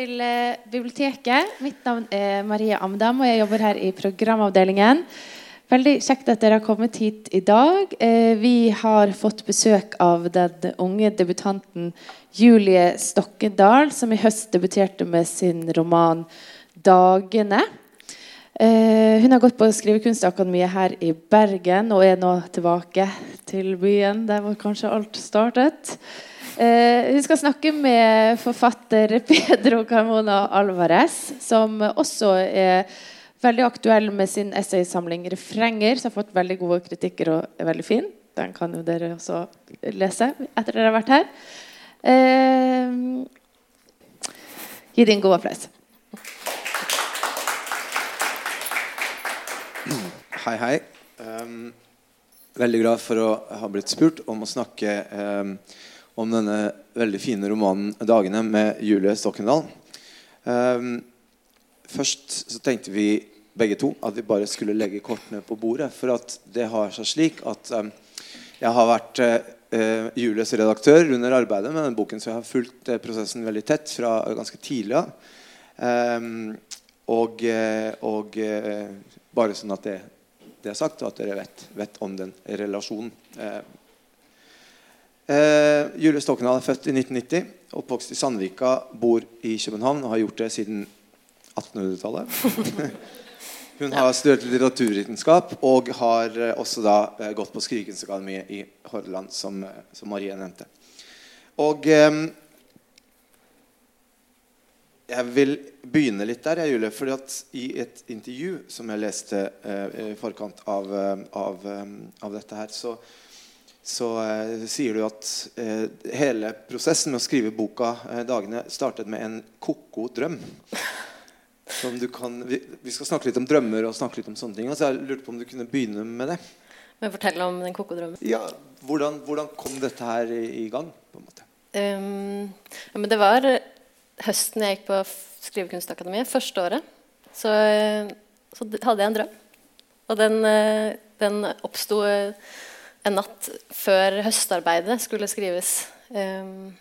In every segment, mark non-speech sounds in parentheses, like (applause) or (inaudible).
til eh, biblioteket. Mitt navn er Marie Amdam, og jeg jobber her i programavdelingen. Veldig kjekt at dere har kommet hit i dag. Eh, vi har fått besøk av den unge debutanten Julie Stokkedal, som i høst debuterte med sin roman 'Dagene'. Eh, hun har gått på Skrivekunstakademiet her i Bergen og er nå tilbake til byen der hvor kanskje alt startet. Eh, hun skal snakke med forfatter Pedro Carmona Alvarez, som også er veldig aktuell med sin essaysamling 'Refrenger', som har fått veldig gode kritikker og er veldig fin. Den kan jo dere også lese etter dere har vært her. Eh, gi din en god applaus. Hei, hei. Um, veldig glad for å ha blitt spurt om å snakke um, om denne veldig fine romanen 'Dagene' med Julie Stokkendal. Um, først så tenkte vi begge to at vi bare skulle legge kortene på bordet. For at det har seg slik at um, jeg har vært uh, Julies redaktør under arbeidet med denne boken, så jeg har fulgt uh, prosessen veldig tett fra ganske tidlig av. Um, og, uh, og bare sånn at det, det, er sagt, og at dere vet, vet om den relasjonen. Julie Stokkendal er født i 1990, oppvokst i Sandvika, bor i København og har gjort det siden 1800-tallet. (laughs) Hun har studert litteraturvitenskap og har eh, også da eh, gått på Skrivekunstakademiet i Hordaland, som, eh, som, Marie nevnte. Og eh, jeg vil begynne litt der, jeg, Julie. fordi at i et intervju som jeg leste eh, i forkant av, av, av, dette her, så, så eh, sier du at hele prosessen med å skrive boka 'Dagene' startet med en ko-ko drøm. Kan, vi, vi, skal snakke litt om drømmer og snakke litt om sånne ting. Så jeg lurte på om du kunne begynne med det. Men fortelle om den kokodrømmen. Ja, hvordan, hvordan, kom dette her i, i gang? på en måte? Um, ja, men det var høsten jeg gikk på Skrivekunstakademiet, første året. Så, så, hadde jeg en drøm. Og den, den oppsto en natt før høstarbeidet skulle skrives. Um,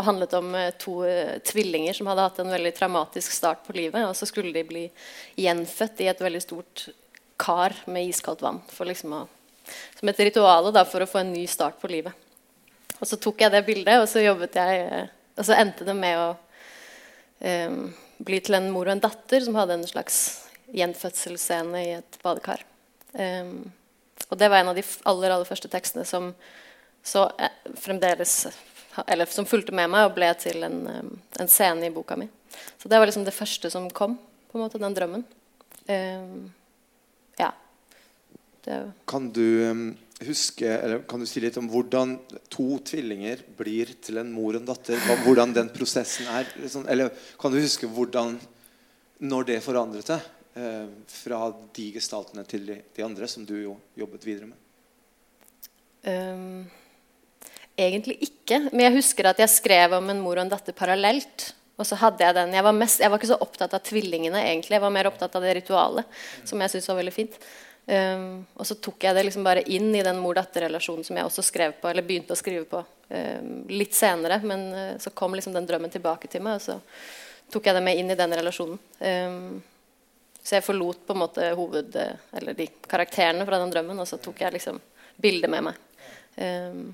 og handlet om eh, to uh, tvillinger som hadde hatt en veldig traumatisk start på livet. Og så skulle de bli gjenfødt i et veldig stort kar med iskaldt vann. Liksom å, som et ritual for å få en ny start på livet. Og så tok jeg det bildet, og så jeg uh, Og så endte det med å um, bli til en mor og en datter som hadde en slags gjenfødselsscene i et badekar. Um, og det var en av de aller, aller første tekstene som eh, fremdeles som fulgte med meg og ble til en, en, scene i boka mi. Så det var liksom det første som kom, på en måte, den drømmen. Uh, ja. Det. Kan du huske, eller kan du si litt om hvordan to tvillinger blir til en mor og en datter? Hvordan den prosessen er? Liksom, eller kan du huske hvordan når det forandret seg? Uh, fra de gestaltene til de, de, andre, som du jo jobbet videre med? Um, Egentlig ikke. Men jeg husker at jeg skrev om en mor og en datter parallelt. Og så hadde Jeg den. Jeg var, mest, jeg var, ikke så opptatt av tvillingene, egentlig. Jeg var mer opptatt av det ritualet, som jeg syntes var veldig fint. Um, og så tok jeg det liksom bare inn i den mor-datter-relasjonen som jeg også skrev på, eller begynte å skrive på um, litt senere. Men uh, så kom liksom den drømmen tilbake til meg, og så tok jeg det med inn i den relasjonen. Um, så jeg forlot på en måte hoved... Eller de karakterene fra den drømmen, og så tok jeg liksom bildet med meg. Um,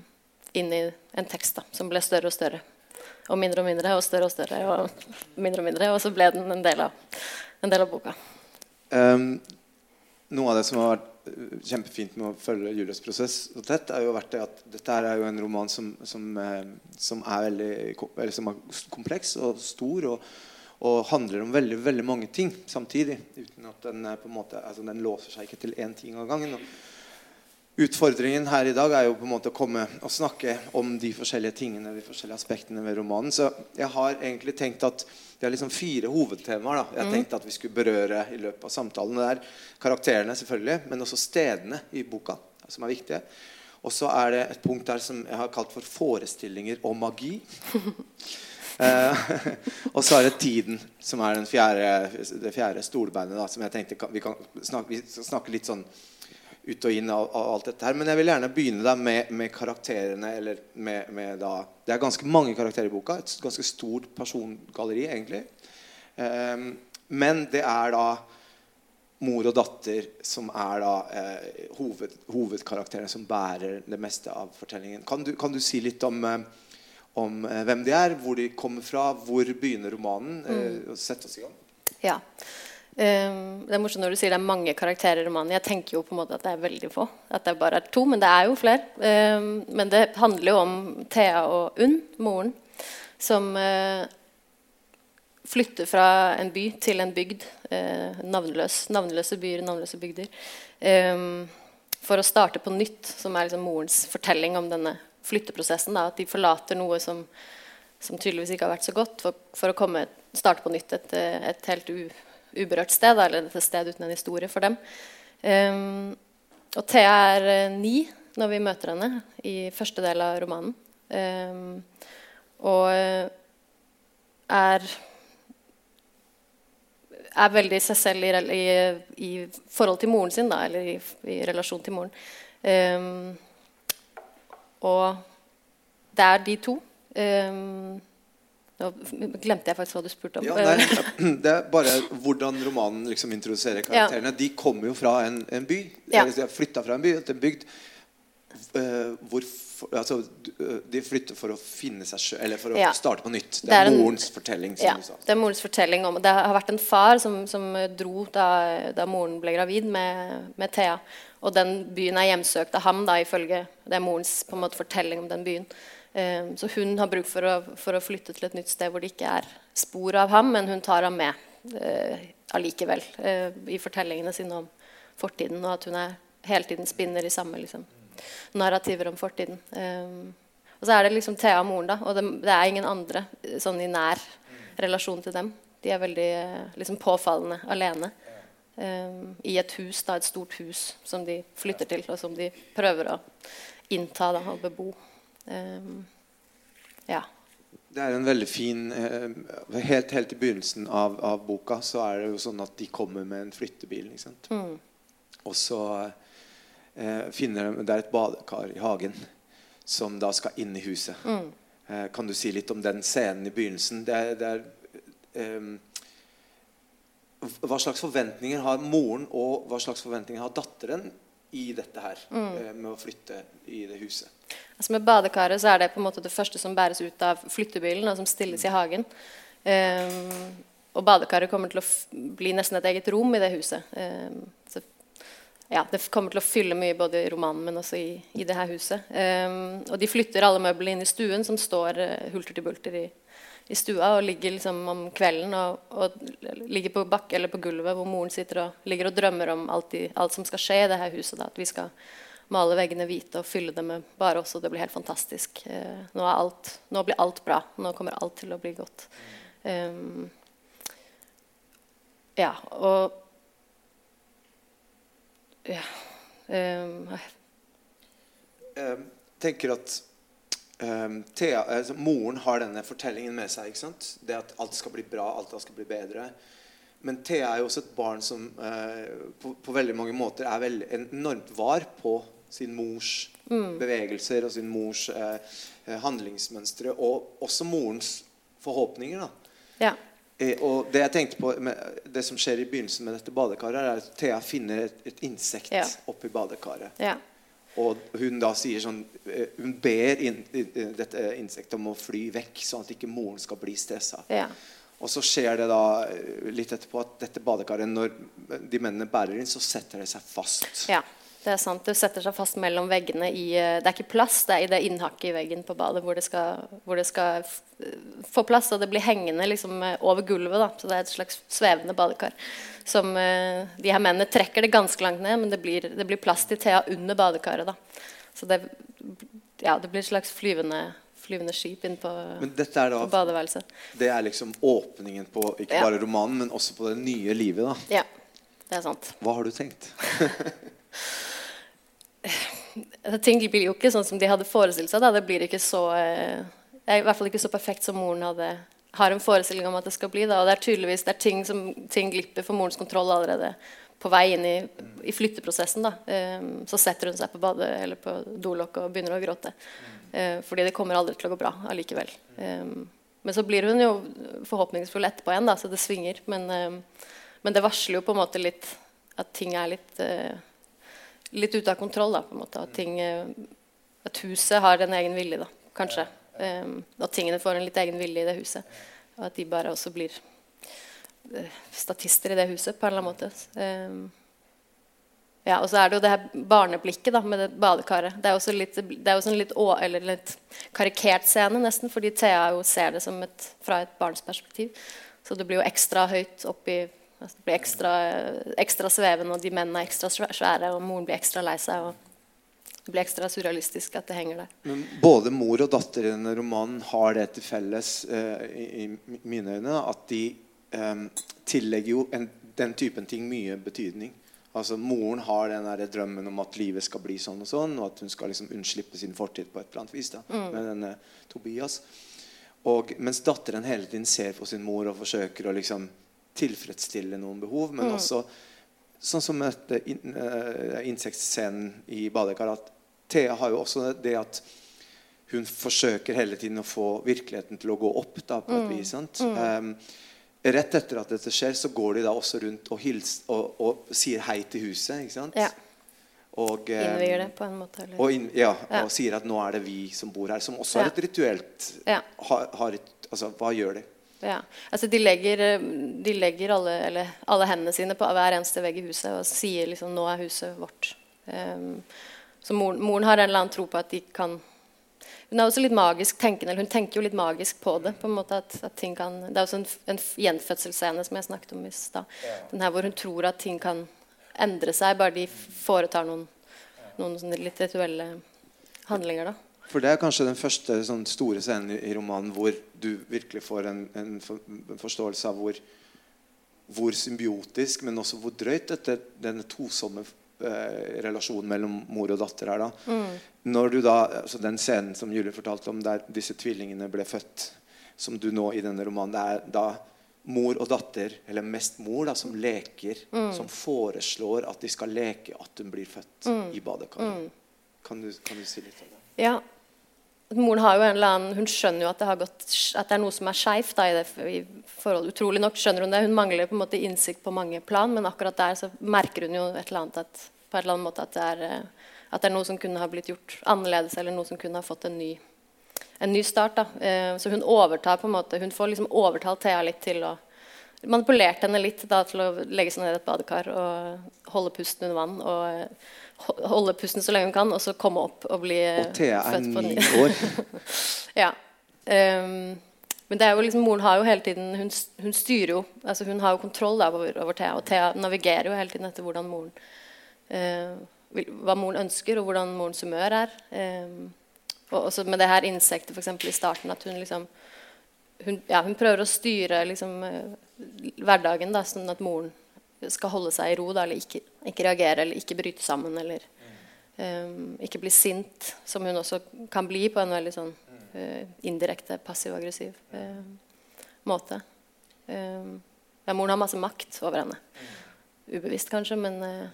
inn i en tekst da, som ble større og større. Og mindre og mindre og større og større. Og mindre og mindre, og så ble den en del av, en del av boka. Um, noe av det som har vært kjempefint med å følge Julies prosess så tett, er jo vært det at dette er jo en roman som, som, eh, som er veldig som er kompleks og stor. og og handler om veldig veldig mange ting samtidig. uten at Den på en måte, altså den låser seg ikke til én ting av gangen. Og Utfordringen her i dag er jo på en måte å komme og snakke om de forskjellige tingene de forskjellige aspektene ved romanen. Så jeg har egentlig tenkt at det er liksom fire hovedtemaer. da. Jeg mm. tenkte at vi skulle berøre i løpet av samtalen. Det er karakterene, selvfølgelig, men også stedene i boka som er viktige. Og så er det et punkt der som jeg har kalt for forestillinger og magi. (laughs) eh, (laughs) og så er det tiden, som er fjerde, det fjerde stolbeinet. Som jeg tenkte vi kan snakke, vi snakke litt sånn ut og inn av, av alt dette her. Men jeg vil gjerne begynne da med, med karakterene. eller med, med da, Det er ganske mange karakterer i boka. Et ganske stort persongalleri, egentlig. Um, men det er da mor og datter som er da eh, hoved, hovedkarakterene som bærer det meste av fortellingen. Kan du, kan du si litt om, eh, om eh, hvem de er, hvor de kommer fra, hvor begynner romanen? Eh, Mm. Sett oss i gang. Ja. Um, det er morsomt når du sier det er mange karakterer i romanen. Jeg tenker jo på en måte at det er veldig få. At det bare er to, men det er jo flere. Um, men det handler jo om Thea og Unn, moren, som uh, flytter fra en by til en bygd. Uh, navnløs, navnløse byer, navnløse bygder. Um, for å starte på nytt, som er liksom morens fortelling om denne flytteprosessen. Da, at de forlater noe som, som tydeligvis ikke har vært så godt, for, for å komme, starte på nytt et, et helt u, uberørt sted, eller et sted uten en historie for dem. Um, og Thea er eh, ni når vi møter henne i første del av romanen. Um, og eh, er er veldig seg selv i, i, i forhold til moren sin, da, eller i, i relasjon til moren. Um, og det er de to. Um, nå glemte jeg faktisk hva du spurte om. Ja, nei, (clears throat) det er bare hvordan romanen liksom introduserer karakterene. De kommer jo fra en, en by. Ja. Flytta fra en by til en bygd. Eh, hvor, altså, eh, de flytter for å finne seg sjøl, eller for å Ja. starte på nytt. Det Det er er en- morens fortelling. Ja, det er morens fortelling om Det har vært en far som, som dro da, da moren ble gravid med, med Thea. Og den byen er hjemsøkt av ham, da, ifølge Det er morens på en måte, fortelling om den byen. Um, så hun har bruk for å, for å flytte til et nytt sted hvor det ikke er spor av ham, men hun tar ham med uh, allikevel uh, i fortellingene sine om fortiden, og at hun er, hele tiden spinner i samme liksom, narrativer om fortiden. Eh, og så er det liksom Thea og moren, da, og det, det er ingen andre eh, sånn i nær relasjon til dem. De er veldig eh, liksom påfallende alene. Um, I et hus, da, et stort hus som de flytter til, og som de prøver å innta da, og bebo. Um, ja. Det er en veldig fin eh, helt, helt i begynnelsen av, av boka så er det jo sånn at de kommer med en flyttebil. Ikke sant? Mm. Og så finner de Det er et badekar i hagen som da skal inn i huset. Mm. Eh, kan du si litt om den scenen i begynnelsen? Det er, det er eh, Hva slags forventninger har moren, og hva slags forventninger har datteren i dette her Mm. eh, med å flytte i det huset? Altså med badekaret så er det på en måte det første som bæres ut av flyttebilen, og som stilles i hagen. Um, og badekaret kommer til å bli nesten et eget rom i det huset. Um, så, ja, det kommer til å fylle mye både i romanen, men også i, i det her huset. Um, og de flytter alle møblene inn i stuen, som står uh, hulter til bulter i, i stua, og ligger liksom om kvelden og, og ligger på bakke eller på gulvet, hvor moren sitter og ligger og drømmer om alt, i, alt som skal skje i det her huset. Da. At vi skal male veggene hvite og fylle dem med bare oss, og det blir helt fantastisk. Uh, nå, alt, nå blir alt bra. Nå kommer alt til å bli godt. Um, ja, og Ja. Um, tenker at um, Thea, altså, moren har denne fortellingen med seg. ikke sant? Det at alt skal bli bra, alt skal bli bedre. Men Thea er jo også et barn som uh, på, på veldig mange måter er veldig enormt var på sin mors bevegelser og sin mors eh, handlingsmønstre. Og også morens forhåpninger. da. ja. Eh, og det jeg tenkte på med, det som skjer i begynnelsen med dette badekaret, er at Thea finner et, et insekt Ja. oppi badekaret. ja. Og hun da sier sånn eh, Hun ber in, dette insektet om å fly vekk, sånn at ikke moren skal bli stressa. ja. Og så skjer det da eh, litt etterpå at dette badekaret, når de mennene bærer inn, så setter det seg fast. Ja, det er sant. Du setter seg fast mellom veggene i eh, Det er ikke plass, det er i det innhakket i veggen på badet hvor det skal, hvor det skal f- få plass. Og det blir hengende liksom eh, over gulvet, da. Så det er et slags svevende badekar. Som eh, De her mennene trekker det ganske langt ned, men det blir, det blir plass til Thea under badekaret, da. Så det, ja, det blir et slags flyvende, flyvende skip inn på, er på badeværelset. Det er liksom åpningen på ikke Ja. bare romanen, men også på det nye livet. da Ja, det er sant. Hva har du tenkt? (laughs) Altså, Ting blir jo ikke sånn som de hadde forestilt seg. Da. Det blir ikke så eh, i hvert fall ikke så perfekt som moren hadde har en forestilling om at det skal bli. Da. Og det er tydeligvis det er ting som ting glipper for morens kontroll allerede på vei inn i, i flytteprosessen. Da. Um, så setter hun seg på badet eller på dolokket og begynner å gråte. Uh, fordi det kommer aldri til å gå bra allikevel. Um, men så blir hun jo forhåpningsfull etterpå igjen, da, så det svinger. Men, um, men, det varsler jo på en måte litt at ting er litt, uh, litt ute av kontroll. Da, på en måte. At, ting, uh, at huset har en egen vilje, da, kanskje. Um, at tingene får en litt egen vilje i det huset. Og at de bare også blir uh, statister i det huset på en eller annen måte. Um, ja, og så er det jo det her barneblikket da, med det badekaret. Det er også litt, det er også en litt, å, litt, karikert scene, nesten, fordi Thea jo ser det et, fra et barns perspektiv. Så det blir jo ekstra høyt oppi altså Det blir ekstra, ekstra svevende, og de mennene er ekstra svære, og moren blir ekstra lei seg. og det blir ekstra surrealistisk at det henger der. Men både mor og datter i denne romanen har det til felles eh, i, i, mine øyne at de eh, tillegger jo en, den typen ting mye betydning. Altså Moren har den der drømmen om at livet skal bli sånn og sånn, og at hun skal liksom unnslippe sin fortid på et eller annet vis da, mm. med denne Tobias. Og, mens datteren hele tiden ser på sin mor og forsøker å liksom tilfredsstille noen behov, men mm. også sånn som med in, uh, insektscenen i badekaret Thea har jo også det at hun forsøker hele tiden å få virkeligheten til å gå opp. da på et mm. vis, um, rett etter at dette skjer, så går de da også rundt og, hils, og, og sier hei til huset. ikke sant? Ja. Og, um, Innvier det på en måte. Eller? Og, inn, ja, ja. og sier at nå er det vi som bor her. Som også er et rituelt har, har et, altså, Hva gjør de? Ja. Altså, de legger, de legger alle, eller, alle, hendene sine på hver eneste vegg i huset og sier liksom 'Nå er huset vårt'. Um, så moren, moren, har en eller annen tro på at de kan Hun er også litt magisk tenkende. eller Hun tenker jo litt magisk på det. på en måte at, at ting kan, Det er også en, en gjenfødselsscene som jeg snakket om i stad. Den her hvor hun tror at ting kan endre seg, bare de foretar noen, noen litt rituelle handlinger. da. For Det er kanskje den første sånn, store scenen i, romanen hvor du virkelig får en, en, for, en forståelse av hvor, hvor, symbiotisk, men også hvor drøyt dette, denne tosomme eh, relasjonen mellom mor og datter er. da. Mm. Når du da, altså Den scenen som Julie fortalte om, der disse tvillingene ble født, som du nå i denne romanen, det er da mor og datter, eller mest mor, da, som leker, mm. som foreslår at de skal leke at hun blir født mm. i badekaret. Mm. Kan, kan, du si litt om det? Ja. Moren har jo en eller annen, hun skjønner jo at det, gått, at det er noe som er skeivt. Utrolig nok skjønner hun det. Hun mangler på en måte innsikt på mange plan, men akkurat der så merker hun jo et eller annet at, på et eller annet måte at det, er, eh, at det er noe som kunne ha blitt gjort annerledes, eller noe som kunne ha fått en ny, en ny start. Da. Eh, så hun overtar på en måte, hun får liksom overtalt Thea litt til å Manipulert henne litt da, til å legge seg ned i et badekar og holde pusten under vann. og eh, holde pusten så lenge hun kan, og så komme opp og bli og Thea er ni år. (laughs) ja. Um, men det er jo liksom, moren har jo hele tiden Hun, hun styrer jo altså Hun har jo kontroll da, over, over, Thea, og Thea navigerer jo hele tiden etter hvordan moren uh, hva moren ønsker, og hvordan morens humør er. Um, og også med det her insektet for eksempel, i starten, at hun liksom hun, ja, hun prøver å styre liksom, uh, hverdagen da, sånn at moren skal holde seg i ro, da, eller ikke, ikke, reagere eller ikke bryte sammen. Eller um, ikke bli sint, som hun også kan bli på en veldig sånn uh, indirekte passiv-aggressiv uh, måte. Um, ja, moren har masse makt over henne. Ubevisst kanskje, men, uh,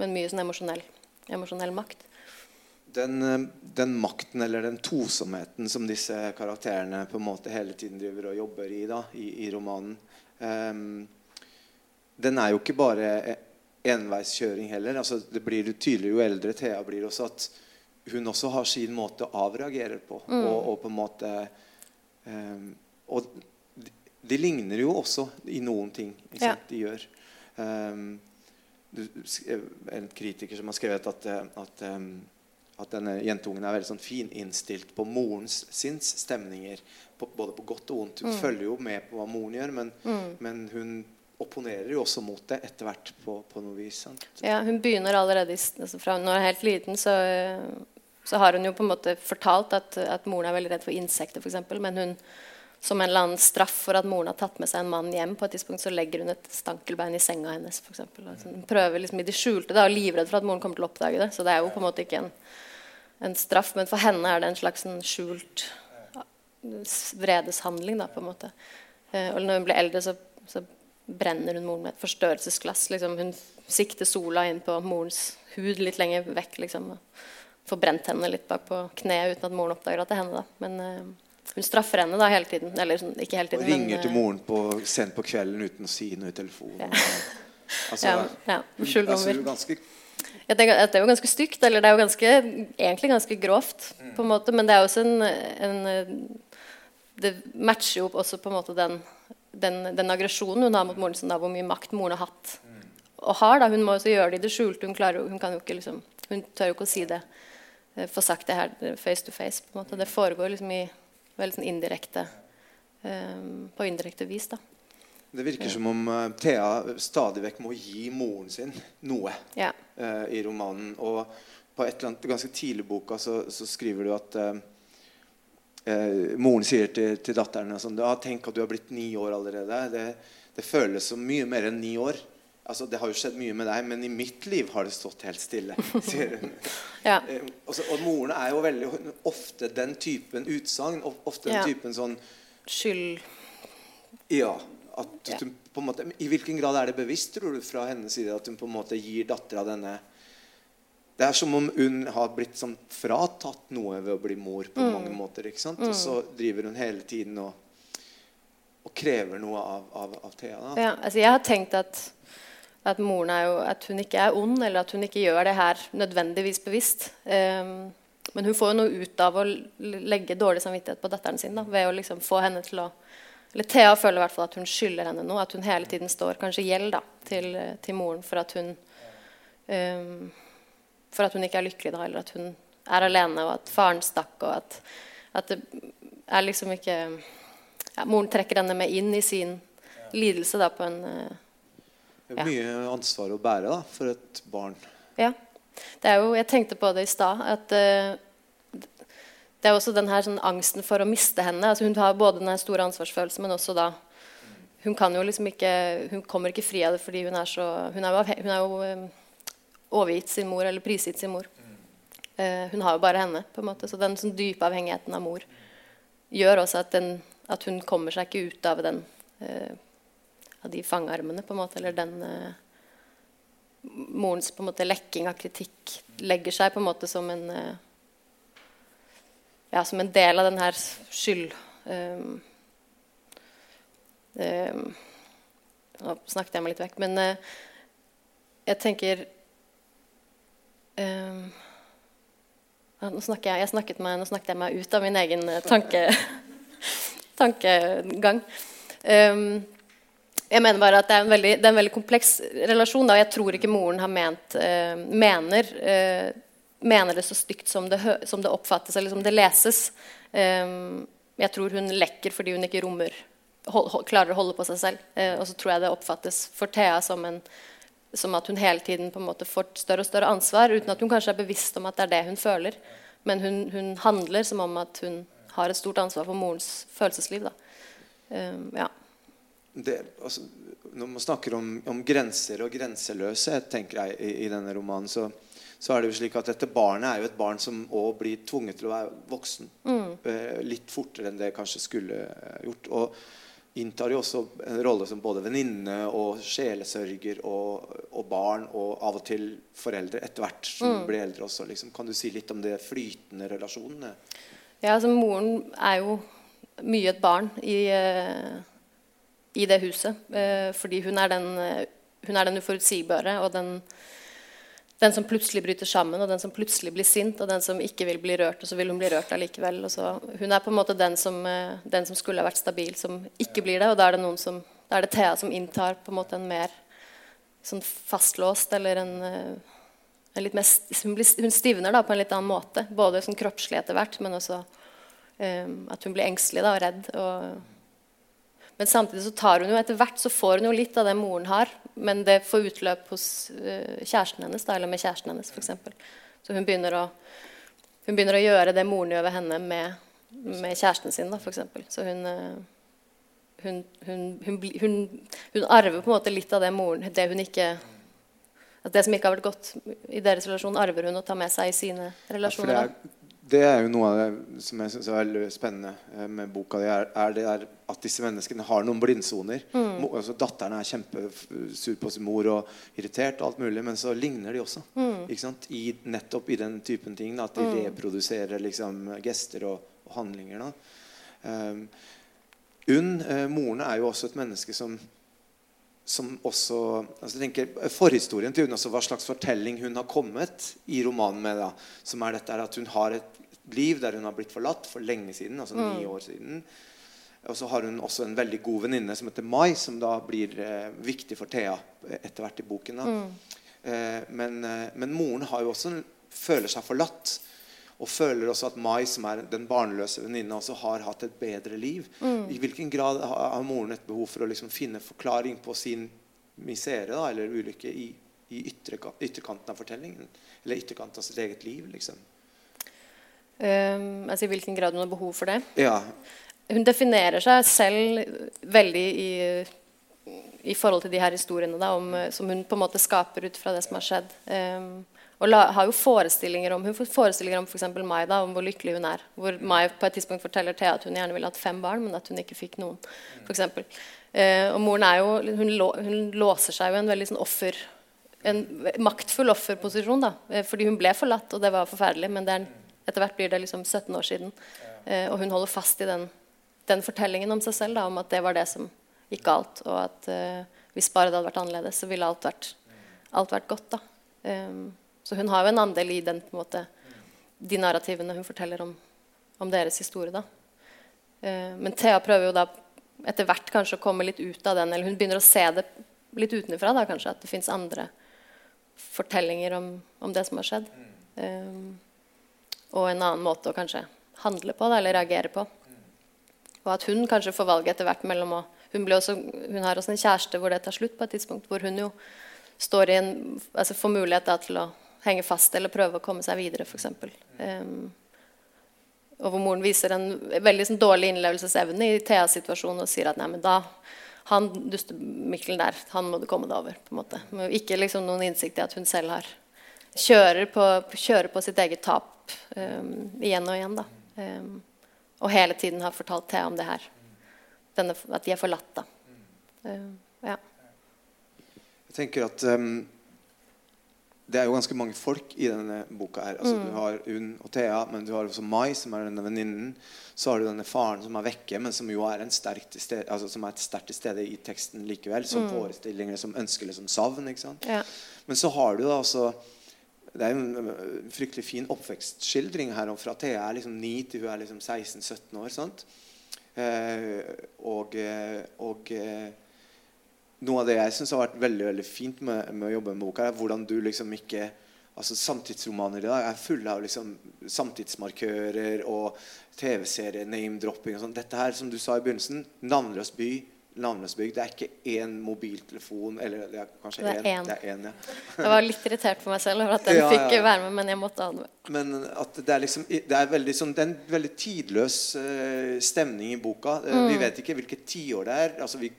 men mye sånn emosjonell, emosjonell makt. Den, den, makten eller den tosomheten som disse karakterene på en måte hele tiden driver og jobber i da, i, i romanen um, den er jo ikke bare enveiskjøring heller. Altså, det blir jo tydeligere jo eldre Thea blir også, at hun også har sin måte å avreagere på. Mm. Og, og, på en måte um, Og de, de, ligner jo også i noen ting ja. de gjør. Um, en kritiker som har skrevet at, at, um, at denne jentungen er veldig sånn fininnstilt på morens sinns stemninger. På, både på godt og vondt. Hun mm. følger jo med på hva moren gjør, men, mm. men hun opponerer jo også mot det etter hvert på, på noe vis. Sant? Ja, hun begynner allerede altså Fra hun er helt liten, så, så, har hun jo på en måte fortalt at, at moren er veldig redd for insekter, f.eks. Men hun, som en eller annen straff for at moren har tatt med seg en mann hjem, på et tidspunkt så legger hun et stankelbein i senga hennes. Eksempel. altså, hun prøver liksom i det skjulte da, og livredd for at moren kommer til å oppdage det. Så det er jo på en måte ikke en, en straff, men for henne er det en slags en skjult vredeshandling, da, på en måte. Eh, og når hun blir eldre, så, så brenner hun moren med et forstørrelsesglass. Liksom. Hun sikter sola inn på morens hud litt lenger vekk. Liksom, og får brent henne litt bak på kneet uten at moren oppdager at det er henne. Da. Men uh, hun straffer henne da hele tiden. Eller sånn, ikke hele tiden. Og ringer men, til moren på, sent på kvelden uten å si noe i telefonen. Ja. (laughs) Altså, ja, ja, altså, jeg tenker at Det er jo ganske stygt, eller det er jo ganske, egentlig ganske grovt. på en måte, Men det er også en, en Det matcher jo også på en måte den, den, den aggresjonen hun har mot moren sin, da, hvor mye makt moren har hatt og har. da, Hun må også gjøre det i det skjulte. Hun, klarer, hun, kan jo ikke, liksom, hun tør jo ikke å si det, eh, få sagt det her face to face. på en måte. Det foregår liksom i veldig sånn indirekte um, på indirekte vis. da. Det virker som om uh, Thea stadig vekk må gi moren sin noe ja. uh, i romanen. Og på et eller annet ganske tidlig i boka så, så, skriver du at uh, moren sier til, til datteren sånn, ja, 'Tenk at du har blitt ni år allerede.' Det, det føles som mye mer enn ni år. Altså, det har jo skjedd mye med deg, men i mitt liv har det stått helt stille. (laughs) sier hun. ja. og, så, og moren er jo veldig ofte den typen utsagn. Ofte den ja. typen sånn Skyld. Ja. At hun, på en måte, I hvilken grad er det bevisst tror du, fra hennes side at hun på en måte gir dattera denne Det er som om hun har blitt sånn fratatt noe ved å bli mor på mm. mange måter. ikke sant? Mm. Og så driver hun hele tiden og, og krever noe av, av, av Thea. Ja, altså jeg har tenkt at, at moren er jo, at hun ikke er ond, eller at hun ikke gjør det her nødvendigvis bevisst. Um, men hun får jo noe ut av å legge dårlig samvittighet på datteren sin da, ved å liksom få henne til å eller Thea føler i hvert fall at hun skylder henne noe. At hun hele tiden står kanskje gjeld da, til, til, moren for at hun um, For at hun ikke er lykkelig, da, eller at hun er alene, og at faren stakk, og at, at det er liksom ikke ja, Moren trekker henne med inn i sin lidelse da, på en uh, ja. Mye ansvar å bære da, for et barn. Ja. Det er jo, jeg tenkte på det i stad. at uh, det er også den her sånn, angsten for å miste henne. Altså, hun har både den store ansvarsfølelsen, men også da Hun kan jo liksom ikke Hun kommer ikke fri av det fordi hun er så Hun er jo, hun er jo um, overgitt sin mor, eller prisgitt sin mor. Uh, hun har jo bare henne, på en måte. Så den sånn, dype avhengigheten av mor gjør også at, den, at, hun kommer seg ikke ut av den uh, Av de fangearmene, på en måte. Eller den uh, Morens på en måte lekking av kritikk legger seg på en måte som en ja, som en del av den her skyld... Um, um, nå snakket jeg meg litt vekk, men uh, jeg tenker um, nå, snakker jeg, jeg snakket meg, nå snakket jeg meg ut av min egen eh, tanke, (laughs) tankegang. Um, jeg mener bare at det er en veldig, er en veldig kompleks relasjon. Da. Jeg tror ikke moren har ment, uh, mener uh, mener det så stygt som det, som det oppfattes eller som det leses. Um, jeg tror hun lekker fordi hun ikke rommer hold, hold, klarer å holde på seg selv. Uh, og så tror jeg det oppfattes for Thea som, en, som, at hun hele tiden på en måte får større og større ansvar, uten at hun kanskje er bevisst om at det er det hun føler. Men hun, hun handler som om at hun har et stort ansvar for morens følelsesliv. Um, ja. det, altså, når man snakker om, om, grenser og grenseløse, tenker jeg, i, i denne romanen, så så er det jo slik at dette barnet er jo et barn som òg blir tvunget til å være voksen. Mm. Eh, litt fortere enn det kanskje skulle eh, gjort. Og inntar jo også en rolle som både venninne og sjelesørger og, og, barn og av og til foreldre etter hvert som mm. blir eldre også. Liksom. Kan du si litt om det flytende relasjonene? Ja, altså Moren er jo mye et barn i, uh, i det huset. Uh, fordi hun er den, hun er den uforutsigbare og den den som plutselig bryter sammen, og den som plutselig blir sint, og den som ikke vil bli rørt, og så vil hun bli rørt allikevel. hun er på en måte den som, eh, den som, skulle ha vært stabil, som ikke blir det. Og da er det, som, da er det Thea som inntar på en måte en mer sånn fastlåst eller en, eh, en litt mer, hun, blir, hun, stivner da på en litt annen måte. Både sånn kroppslig etter hvert, men også um, at hun blir engstelig da, og redd. Og, men samtidig så tar hun jo etter hvert så får hun jo litt av det moren har, men det får utløp hos uh, kjæresten hennes, da, eller med kjæresten hennes f.eks. Så hun begynner, å, hun begynner, å, gjøre det moren gjør ved henne, med, med kjæresten sin, f.eks. Så hun, uh, hun, hun, arver på en måte litt av det moren Det hun ikke at det som ikke har vært godt i deres relasjon, arver hun å ta med seg i sine relasjoner. Ja, det er jo noe av det som jeg synes er veldig spennende eh, med boka di, er, er det er at disse menneskene har noen blindsoner. Mm. Altså, datteren er kjempesur på sin mor og irritert, og alt mulig, men så ligner de også. Mm. I, nettopp i den typen ting. Da, at de reproduserer liksom, gester og, og handlinger. Da. Um, Unn, eh, moren, er jo også et menneske som som også altså jeg tenker, Forhistorien til hun også, hva slags fortelling hun har kommet i romanen med. da, Som er dette at hun har et liv der hun har blitt forlatt for lenge siden. altså ni år siden. Og så har hun også en veldig god venninne som heter Mai, som da blir eh, viktig for Thea etter hvert i boken. da. Eh, men, eh, men moren har jo også, føler seg forlatt. Og føler også at Mai, som er den barnløse venninna, også har hatt et bedre liv. I hvilken grad har moren et behov for å liksom finne forklaring på sin misere da, eller ulykke i, i ytre, ytterkanten av fortellingen? Eller ytterkanten av sitt eget liv, liksom? Um, altså I hvilken grad hun har behov for det. Ja. Hun definerer seg selv veldig i, i forhold til de her historiene da, om, som hun på en måte skaper ut fra det som har skjedd. Um, og la, har jo forestillinger om Hun får forestillinger om for Mai, da, om hvor lykkelig hun er. Hvor Mai på et tidspunkt forteller Thea at hun gjerne ville hatt fem barn, men at hun ikke fikk noen. For eksempel. Eh, og moren er jo, hun, lå, hun låser seg jo i en veldig sånn offer en maktfull offerposisjon. da, eh, Fordi hun ble forlatt, og det var forferdelig. Men er, etter hvert blir det liksom 17 år siden. Eh, og hun holder fast i den, den fortellingen om seg selv, da, om at det var det som gikk galt. Og at eh, hvis bare det hadde vært annerledes, så ville alt vært, alt vært godt. da. Um, så hun har jo en andel i den, måte, de narrativene hun forteller om, om deres historie. da. Eh, men Thea prøver jo da etter hvert kanskje å komme litt ut av den, eller hun begynner å se det litt utenfra. da kanskje, At det fins andre fortellinger om, om, det som har skjedd. Um, og en annen måte å kanskje handle på, da, eller reagere på. Og at hun kanskje får valget etter hvert mellom å hun, også, hun, har også en kjæreste hvor det tar slutt på et tidspunkt. Hvor hun jo står i en, altså får mulighet da, til å henge fast eller prøve å komme seg videre, f.eks. Um, og hvor moren viser en veldig sånn, dårlig innlevelsesevne i Theas situasjon og sier at nei, men da han dustemikkelen der, han må du komme deg over. på en måte. Ikke liksom noen innsikt i at hun selv har kjører på, kjører på sitt eget tap um, igjen og igjen. da. Um, og hele tiden har fortalt Thea om det her. Denne, at de er forlatt. da. Um, ja. Jeg tenker at det er jo ganske mange folk i denne boka. her. Altså, Mm. Du har Unn og Thea, men du har også Mai, som er denne venninnen. Så har du denne faren som er vekke, men som jo er, en sterk til stede, altså, som er et sterkt til stede i teksten likevel. Som forestillinger som ønsker liksom savn. Ja. Men så har du da også Det er jo en fryktelig fin oppvekstskildring her. om Fra Thea er liksom 9 til hun er liksom 16-17 år. sant? Eh, og, eh, og eh, noe av det jeg syns har vært veldig veldig fint med, med å jobbe med boka, er hvordan du liksom ikke altså Samtidsromaner i dag er fulle av liksom samtidsmarkører og TV-serier, name-dropping og sånn. Dette her, som du sa i begynnelsen, navnløs by, navnløs bygd. Det er ikke én mobiltelefon eller det er kanskje Det er én. én. Det er én, ja. Jeg var litt irritert på meg selv over at den Ja, ja, fikk ja. være med, men jeg måtte ha den med. Men at det er liksom Det er veldig sånn Det er en veldig tidløs uh, stemning i boka. Eh, Mm. Vi vet ikke hvilket tiår det er. Altså, vi,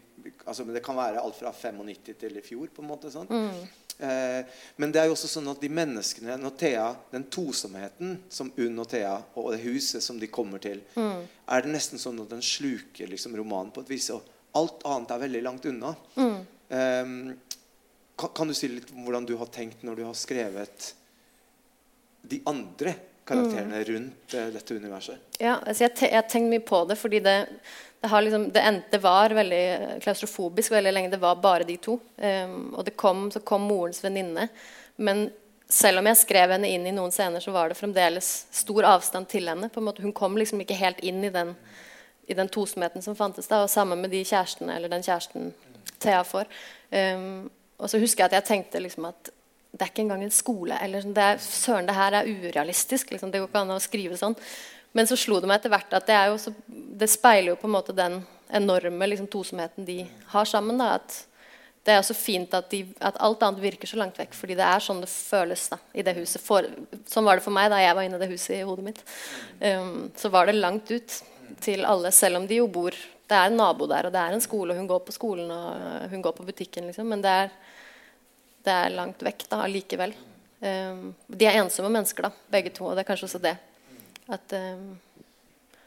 altså, men det kan være alt fra 95 til i fjor. på en måte sånn. Mm. Eh, men det er jo også sånn at de menneskene når Thea, Den tosomheten som Unn og Thea og det huset som de kommer til, Mm. er det nesten sånn at den sluker liksom romanen på et vis. Og alt annet er veldig langt unna. Mm. Eh, kan, kan du si litt om hvordan du har tenkt når du har skrevet de andre karakterene Mm. rundt eh, dette universet? Ja, altså jeg, te jeg tenkt mye på det, fordi det, det, liksom, det, endte, det var veldig klaustrofobisk veldig lenge. Det var bare de to. Um, og kom, så kom morens venninne. Men selv om jeg skrev henne inn i noen scener, så var det fremdeles stor avstand til henne. Hun kom liksom ikke helt inn i den, i den tosomheten som fantes da. Og sammen med de kjærestene, eller den kjæresten Thea får. Um, og så husker jeg at jeg tenkte liksom at det er ikke engang en skole. eller sånn, det er, Søren, det her er urealistisk. Liksom, det går ikke an å skrive sånn. Men så slo det meg etter hvert at det, så, det speiler jo på en måte den enorme liksom, tosomheten de har sammen. Da, at det er så fint at, de, at alt annet virker så langt vekk. Fordi det er sånn det føles da, i det huset. For, sånn var det for meg da jeg var inne i det huset i hodet mitt. Um, så var det langt ut til alle, selv om de jo bor Det er en nabo der, og det er en skole, og hun går på skolen og hun går på butikken. Liksom, men det er, det er langt vekk da, allikevel. Um, de er ensomme mennesker, da, begge to. Og det er kanskje også det. At, eh,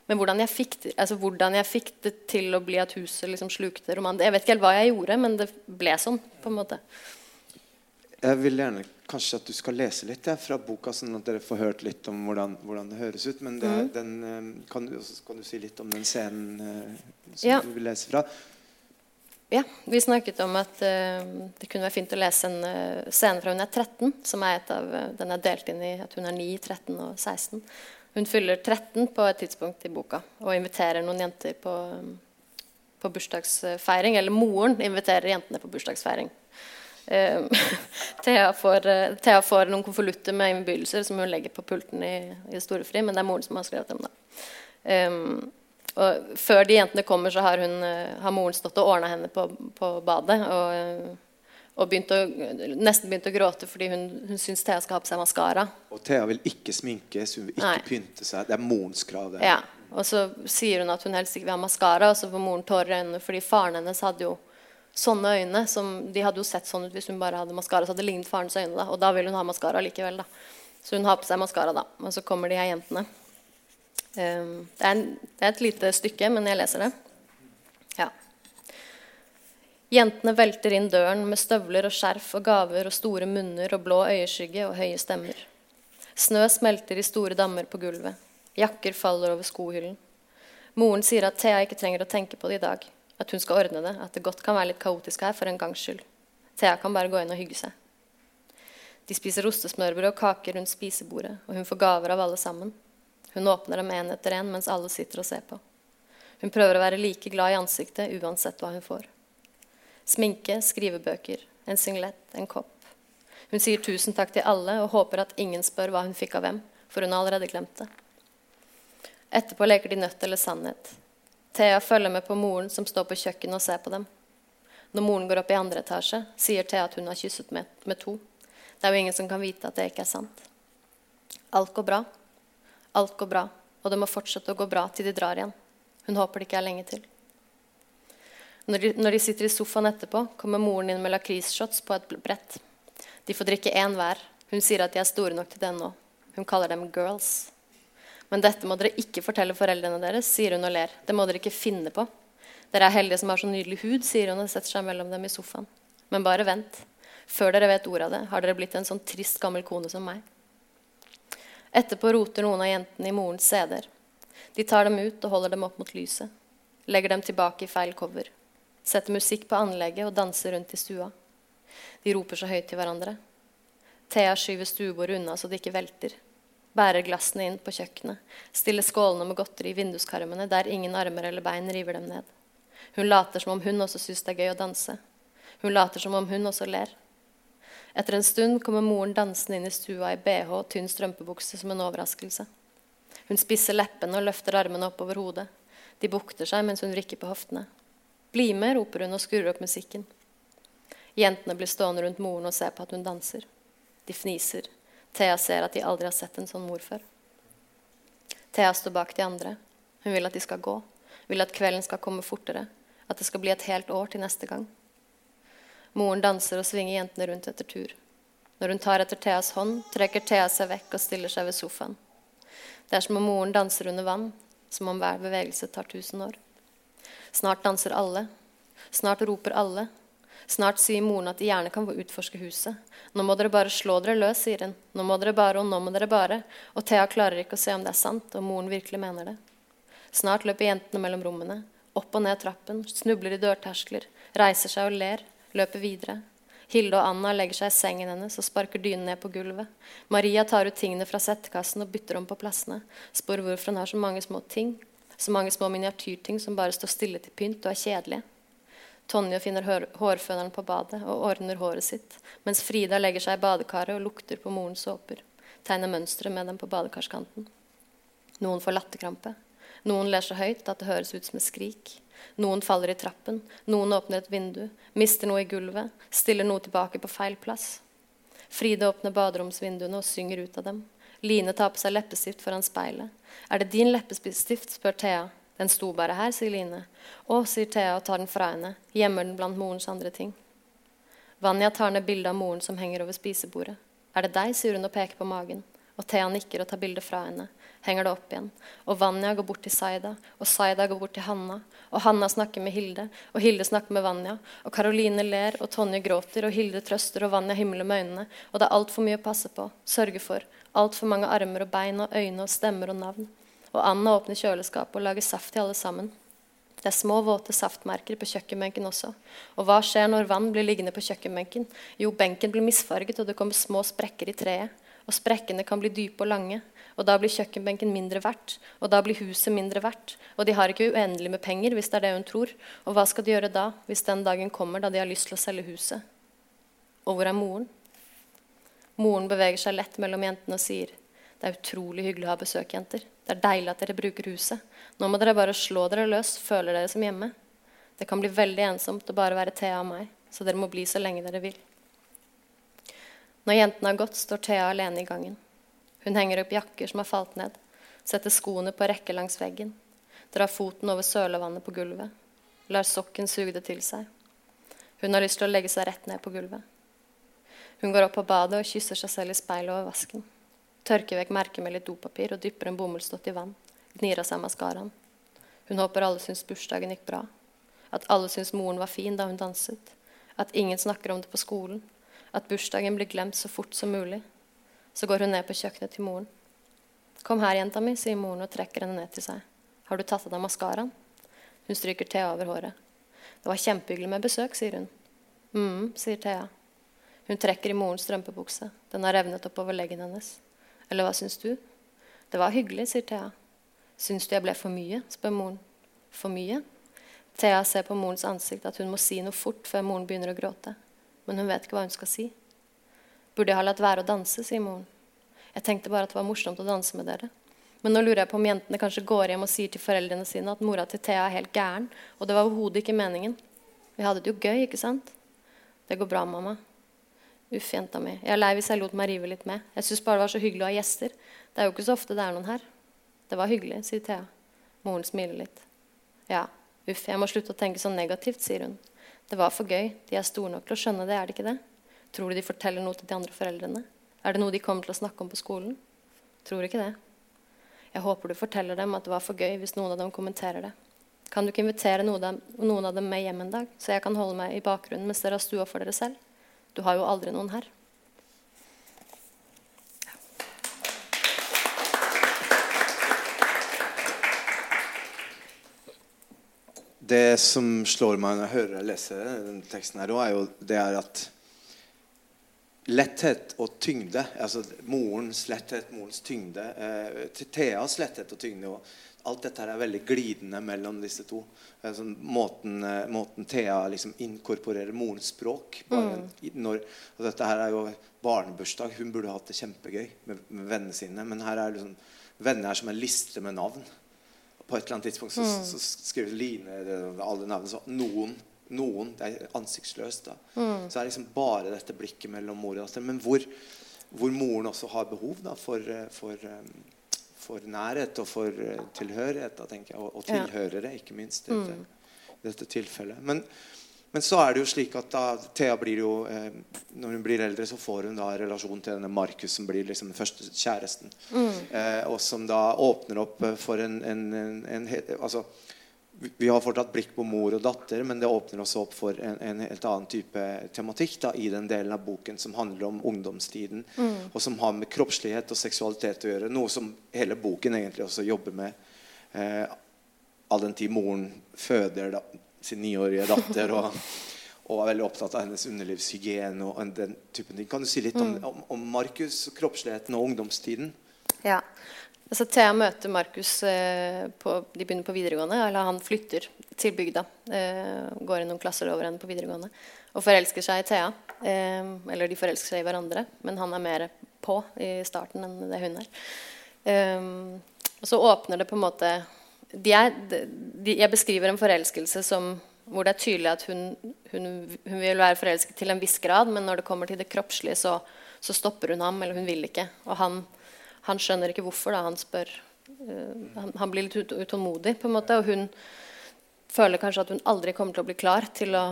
men hvordan jeg, fikk, altså hvordan jeg fikk det til å bli at huset liksom slukte romanen Jeg vet ikke helt hva jeg gjorde, men det ble sånn. på en måte. Jeg vil gjerne kanskje at du skal lese litt ja, fra boka, sånn at dere får hørt litt om hvordan, hvordan det høres ut. Men det, mm. den, eh, kan, du, kan du si litt om den scenen eh, som Ja. du vil lese fra? Ja, Vi snakket om at uh, det kunne være fint å lese en uh, scene fra hun er 13. som er et av, uh, Den er delt inn i at hun er 9, 13 og 16. Hun fyller 13 på et tidspunkt i boka og inviterer noen jenter på, um, på bursdagsfeiring. Eller moren inviterer jentene på bursdagsfeiring. Uh, (laughs) Thea, får, uh, Thea får noen konvolutter med innbydelser som hun legger på pulten i, i Storefri, men det er moren som har skrevet dem. da. Um, og før de jentene kommer, så har, hun, uh, har moren stått og ordna henne på, på badet. Og, eh, og begynte å, nesten begynte å gråte fordi hun, hun syns Thea skal ha på seg maskara. Og Thea vil ikke sminkes, hun vil ikke Nei. pynte seg. Det er morens krav. Ja, Og så sier hun at hun helst ikke vil ha maskara, og så får moren tårer i øynene fordi faren hennes hadde jo sånne øyne. som De hadde jo sett sånn ut hvis hun bare hadde maskara. Så hadde det lignet farens øyne, da. Og da vil hun ha maskara likevel, da. Så hun har på seg maskara, da. Og så kommer de her jentene. Um, det, er en, det er et lite stykke, men jeg leser det. Ja. Jentene velter inn døren med støvler og skjerf og gaver og store munner og blå øyeskygge og høye stemmer. Snø smelter i store dammer på gulvet. Jakker faller over skohyllen. Moren sier at Thea ikke trenger å tenke på det i dag. At hun skal ordne det. At det godt kan være litt kaotisk her for en gangs skyld. Thea kan bare gå inn og hygge seg. De spiser ostesmørbrød og kaker rundt spisebordet, og hun får gaver av alle sammen. Hun åpner dem én etter én mens alle sitter og ser på. Hun prøver å være like glad i ansiktet uansett hva hun får. Sminke, skrivebøker, en singlet, en kopp. Hun sier tusen takk til alle og håper at ingen spør hva hun fikk av hvem, for hun har allerede glemt det. Etterpå leker de nødt eller sannhet. Thea følger med på moren som står på kjøkkenet og ser på dem. Når moren går opp i andre etasje, sier Thea at hun har kysset med, med to. Det er jo ingen som kan vite at det ikke er sant. Alt går bra. Alt går bra, og det må fortsette å gå bra til de drar igjen. Hun håper det ikke er lenge til. Når de, når de sitter i sofaen etterpå, kommer moren inn med lakrisshots på et brett. De får drikke én hver. Hun sier at de er store nok til det nå. Hun kaller dem girls. Men dette må dere ikke fortelle foreldrene deres, sier hun og ler. Det må dere ikke finne på. Dere er heldige som har så nydelig hud, sier hun og setter seg mellom dem i sofaen. Men bare vent. Før dere vet ordet av det, har dere blitt en sånn trist gammel kone som meg. Etterpå roter noen av jentene i morens CD-er. De tar dem ut og holder dem opp mot lyset. Legger dem tilbake i feil cover. Setter musikk på anlegget og danser rundt i stua. De roper så høyt til hverandre. Thea skyver stuebordet unna så det ikke velter. Bærer glassene inn på kjøkkenet. Stiller skålene med godteri i vinduskarmene der ingen armer eller bein river dem ned. Hun later som om hun også syns det er gøy å danse. Hun later som om hun også ler. Etter en stund kommer moren dansende inn i stua i bh og tynn strømpebukse som en overraskelse. Hun spisser leppene og løfter armene opp over hodet. De bukter seg mens hun vrikker på hoftene. Bli med, roper hun og skrur opp musikken. Jentene blir stående rundt moren og ser på at hun danser. De fniser. Thea ser at de aldri har sett en sånn mor før. Thea står bak de andre. Hun vil at de skal gå. Vil at kvelden skal komme fortere. At det skal bli et helt år til neste gang. Moren danser og svinger jentene rundt etter tur. Når hun tar etter Theas hånd, trekker Thea seg vekk og stiller seg ved sofaen. Det er som om moren danser under vann, som om hver bevegelse tar tusen år. Snart danser alle. Snart roper alle. Snart sier moren at de gjerne kan få utforske huset. Nå må dere bare slå dere løs, sier hun. Nå må dere bare, og nå må dere bare. Og Thea klarer ikke å se om det er sant, og moren virkelig mener det. Snart løper jentene mellom rommene. Opp og ned trappen, snubler i dørterskler, reiser seg og ler, løper videre. Hilde og Anna legger seg i sengen hennes og sparker dynen ned på gulvet. Maria tar ut tingene fra settekassen og bytter om på plassene. Spør hvorfor hun har så mange små ting. Så mange små miniatyrting som bare står stille til pynt og er kjedelige. Tonje finner hår hårføneren på badet og ordner håret sitt, mens Frida legger seg i badekaret og lukter på morens såper. Tegner mønstre med dem på badekarskanten. Noen får latterkrampe. Noen ler så høyt at det høres ut som et skrik. Noen faller i trappen, noen åpner et vindu, mister noe i gulvet, stiller noe tilbake på feil plass. Frida åpner baderomsvinduene og synger ut av dem. Line tar på seg leppestift foran speilet. Er det din leppestift, spør Thea. Den sto bare her, sier Line. Å, sier Thea og tar den fra henne. Gjemmer den blant morens andre ting. Vanja tar ned bildet av moren som henger over spisebordet. Er det deg, sier hun og peker på magen. Og Thea nikker og tar bildet fra henne. Henger det opp igjen. Og Vanja går bort til Saida, og Saida går bort til Hanna. Og Hanna snakker med Hilde, og Hilde snakker med Vanja. Og Karoline ler, og Tonje gråter, og Hilde trøster, og Vanja himler med øynene. Og det er altfor mye å passe på, sørge for. Altfor mange armer og bein og øyne og stemmer og navn. Og Anna åpner kjøleskapet og lager saft til alle sammen. Det er små, våte saftmerker på kjøkkenbenken også. Og hva skjer når vann blir liggende på kjøkkenbenken? Jo, benken blir misfarget, og det kommer små sprekker i treet. Og sprekkene kan bli dype og lange. Og da blir kjøkkenbenken mindre verdt. Og da blir huset mindre verdt. Og de har ikke uendelig med penger, hvis det er det hun tror. Og hva skal de gjøre da, hvis den dagen kommer da de har lyst til å selge huset? Og hvor er moren? Moren beveger seg lett mellom jentene og sier det er utrolig hyggelig å ha besøk, jenter. Det er deilig at dere bruker huset. Nå må dere bare slå dere løs, føler dere som hjemme. Det kan bli veldig ensomt å bare være Thea og meg, så dere må bli så lenge dere vil. Når jentene har gått, står Thea alene i gangen. Hun henger opp jakker som har falt ned, setter skoene på rekke langs veggen, drar foten over sølevannet på gulvet, lar sokken suge det til seg. Hun har lyst til å legge seg rett ned på gulvet. Hun går opp på badet og kysser seg selv i speilet over vasken. Tørker vekk merket med litt dopapir og dypper en bomullsdott i vann. Gnir av seg maskaraen. Hun håper alle syns bursdagen gikk bra. At alle syns moren var fin da hun danset. At ingen snakker om det på skolen at bursdagen blir glemt så fort som mulig. Så går hun ned på kjøkkenet til moren. 'Kom her, jenta mi', sier moren og trekker henne ned til seg. 'Har du tatt av deg maskaraen?' Hun stryker Thea over håret. 'Det var kjempehyggelig med besøk', sier hun. mm, sier Thea. Hun trekker i morens strømpebukse. Den har revnet opp over leggen hennes. 'Eller hva syns du?' 'Det var hyggelig', sier Thea. 'Syns du jeg ble for mye?' spør moren. 'For mye?' Thea ser på morens ansikt at hun må si noe fort før moren begynner å gråte men hun vet ikke hva hun skal si. Burde jeg ha latt være å danse, sier moren. Jeg tenkte bare at det var morsomt å danse med dere. Men nå lurer jeg på om jentene kanskje går hjem og sier til foreldrene sine at mora til Thea er helt gæren, og det var overhodet ikke meningen. Vi hadde det jo gøy, ikke sant? Det går bra, mamma. Uff, jenta mi. Jeg er lei hvis jeg lot meg rive litt med. Jeg syns bare det var så hyggelig å ha gjester. Det er jo ikke så ofte det er noen her. Det var hyggelig, sier Thea. Moren smiler litt. Ja, uff, jeg må slutte å tenke så negativt, sier hun. Det var for gøy. De er store nok til å skjønne det, er det ikke det? Tror du de forteller noe til de andre foreldrene? Er det noe de kommer til å snakke om på skolen? Tror ikke det. Jeg håper du forteller dem at det var for gøy hvis noen av dem kommenterer det. Kan du ikke invitere noen av dem med hjem en dag, så jeg kan holde meg i bakgrunnen mens dere har stua for dere selv? Du har jo aldri noen her. Det som slår meg når jeg hører deg lese denne teksten, her, er jo det er at letthet og tyngde altså Morens letthet, morens tyngde, eh, Theas letthet og tyngde og Alt dette her er veldig glidende mellom disse to. Altså, måten, eh, måten, Thea liksom inkorporerer morens språk mm. når, og Dette her er jo barnebursdag. Hun burde hatt det kjempegøy med, med vennene sine. Men her er liksom venner her som er liste med navn på et eller annet tidspunkt så, mm. så skriver Line alle navnene så noen, noen Det er ansiktsløst. da mm. Så er det liksom bare dette blikket mellom mor og datter. Men hvor, hvor moren også har behov da, for, for, um, for, nærhet og for uh, tilhørighet. Da, jeg, og, og tilhørere, ikke minst, i dette, mm. dette tilfellet. Men men så er det jo slik at da Thea blir jo eh, Når hun blir eldre, så får hun da relasjon til denne Markus, som blir liksom den første kjæresten. Mm. Eh, og som da åpner opp eh, for en, en, en, en altså, vi har fortsatt blikk på mor og datter, men det åpner også opp for en, en helt annen type tematikk da, i den delen av boken som handler om ungdomstiden, mm. og som har med kroppslighet og seksualitet å gjøre. Noe som hele boken egentlig også jobber med. Eh, all den tid moren føder da, sin niårige datter. Og, (laughs) og, er veldig opptatt av hennes underlivshygiene og den typen ting. Kan du si litt om, mm. om, om Markus, kroppsligheten og ungdomstiden? Ja. Altså, Thea møter Markus eh, De begynner på videregående. Eller han flytter til bygda. Eh, går i noen klasser over henne på videregående. Og forelsker seg i Thea. Eh, eller de forelsker seg i hverandre, men han er mer på i starten enn det hun er. Og så åpner det på en måte de er, de, Jeg beskriver en forelskelse som, hvor det er tydelig at hun, hun, hun, vil være forelsket til en viss grad, men når det kommer til det kroppslige, så, så stopper hun ham, eller hun vil ikke. Og han, han skjønner ikke hvorfor. Da. Han spør uh, han, han, blir litt utålmodig, på en måte, og hun føler kanskje at hun aldri kommer til å bli klar til å,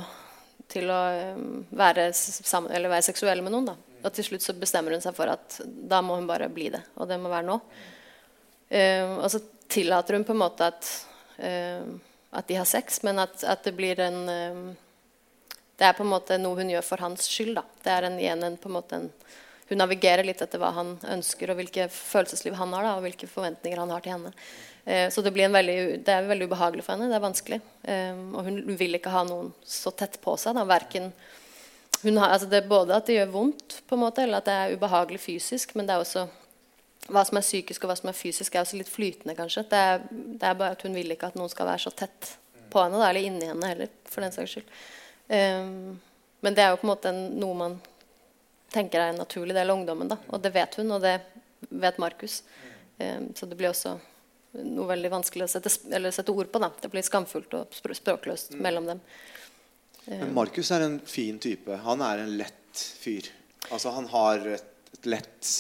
til å um, være, sammen, være, seksuell med noen. Da. og til slutt så bestemmer hun seg for at da må hun bare bli det. Og det må være nå. Uh, og så tillater hun på en måte at, uh, at de har sex, men at, at det blir en uh, Det er på en måte noe hun gjør for hans skyld. Da. Det er en, igjen en, på en måte en, hun navigerer litt etter hva han ønsker, og hvilke følelsesliv han har, da, og hvilke forventninger han har til henne. Eh, så det, en veldig, det er veldig ubehagelig for henne. Det er vanskelig. Eh, og hun vil ikke ha noen så tett på seg. Da. Verken, har, altså det er både at det gjør vondt, på en måte, eller at det er ubehagelig fysisk, men det er også hva som er psykisk og hva som er fysisk, er også litt flytende, kanskje. Det er, det er bare at hun vil ikke at noen skal være så tett på henne, da, eller inni henne heller, for den saks skyld. Um, men det er jo på en måte noe man tenker er en naturlig del av ungdommen. Da. Og det vet hun, og det vet Markus. Um, så det blir også noe veldig vanskelig å sette, sette ord på. Da. Det blir skamfullt og språkløst mm. mellom dem. Men Markus er en fin type. Han er en lett fyr. Altså Han har et, et lett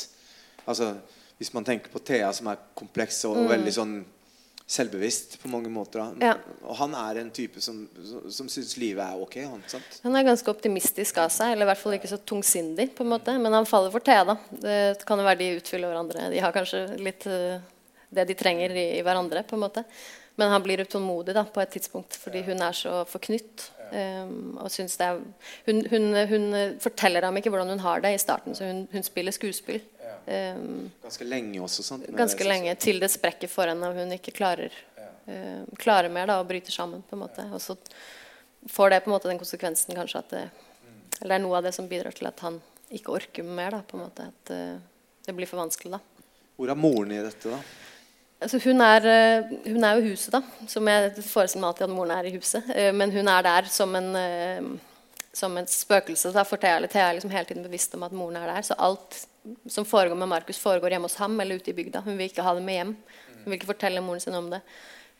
altså, hvis man tenker på Thea, som er kompleks og, mm. veldig sånn selvbevisst på mange måter. Ja. Og han er en type som, som, syns livet er ok. Han, sant? han er ganske optimistisk av seg, eller i hvert fall ikke så tungsindig. på en måte, Men han faller for da. Det kan jo være de utfyller hverandre. De har kanskje litt uh, det de trenger i, i, hverandre. på en måte. Men han blir utålmodig da, på et tidspunkt fordi hun er så forknytt. Um, og syns det er, hun, hun, hun, forteller ham ikke hvordan hun har det i starten, så hun, hun spiller skuespill. Um, ganske lenge også? Sant? Ganske lenge, til det sprekker for henne og hun ikke klarer, uh, klarer mer da, og bryter sammen. på en måte. Og så får det på en måte den konsekvensen kanskje at det, eller det er noe av det som bidrar til at han ikke orker mer. da, på en måte, At uh, det blir for vanskelig. da. Hvor er moren i dette, da? Altså, hun, er, uh, hun er jo i huset, da. Som jeg forestiller meg alltid at moren er i huset. men hun er der som en som et spøkelse. Da, for Thea, Thea er liksom hele tiden bevisst om at moren er der. Så alt som foregår med Markus, foregår hjemme hos ham eller ute i bygda. Hun vil ikke ha det med hjem. Hun vil ikke fortelle moren sin om det.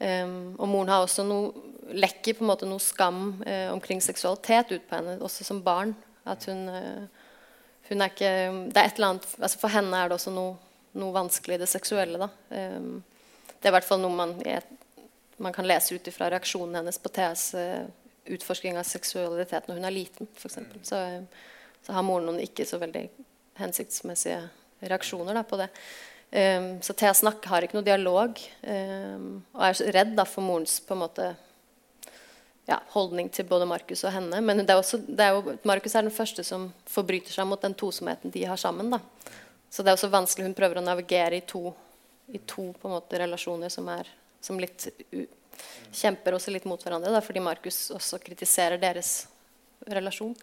Um, og moren har også noe lekker på en måte noe skam uh, omkring seksualitet ut på henne, også som barn. At hun, uh, hun er ikke Det er et eller annet altså For henne er det også noe, noe vanskelig i det seksuelle. Um, det er i hvert fall noe man, jeg, man kan lese ut fra reaksjonen hennes på Theas uh, utforsking av seksualitet når hun er liten. f.eks. så, så har moren noen ikke så veldig hensiktsmessige reaksjoner da, på det. Um, så Thea snakker, har ikke noe dialog um, og er redd da, for morens på en måte ja, holdning til både Markus og henne. Men Markus er den første som forbryter seg mot den tosomheten de har sammen. Da. Så det er også vanskelig. Hun prøver å navigere i to, i to måte, relasjoner som, er, som litt u, kjemper også litt mot hverandre, da, fordi Markus også kritiserer deres relasjon.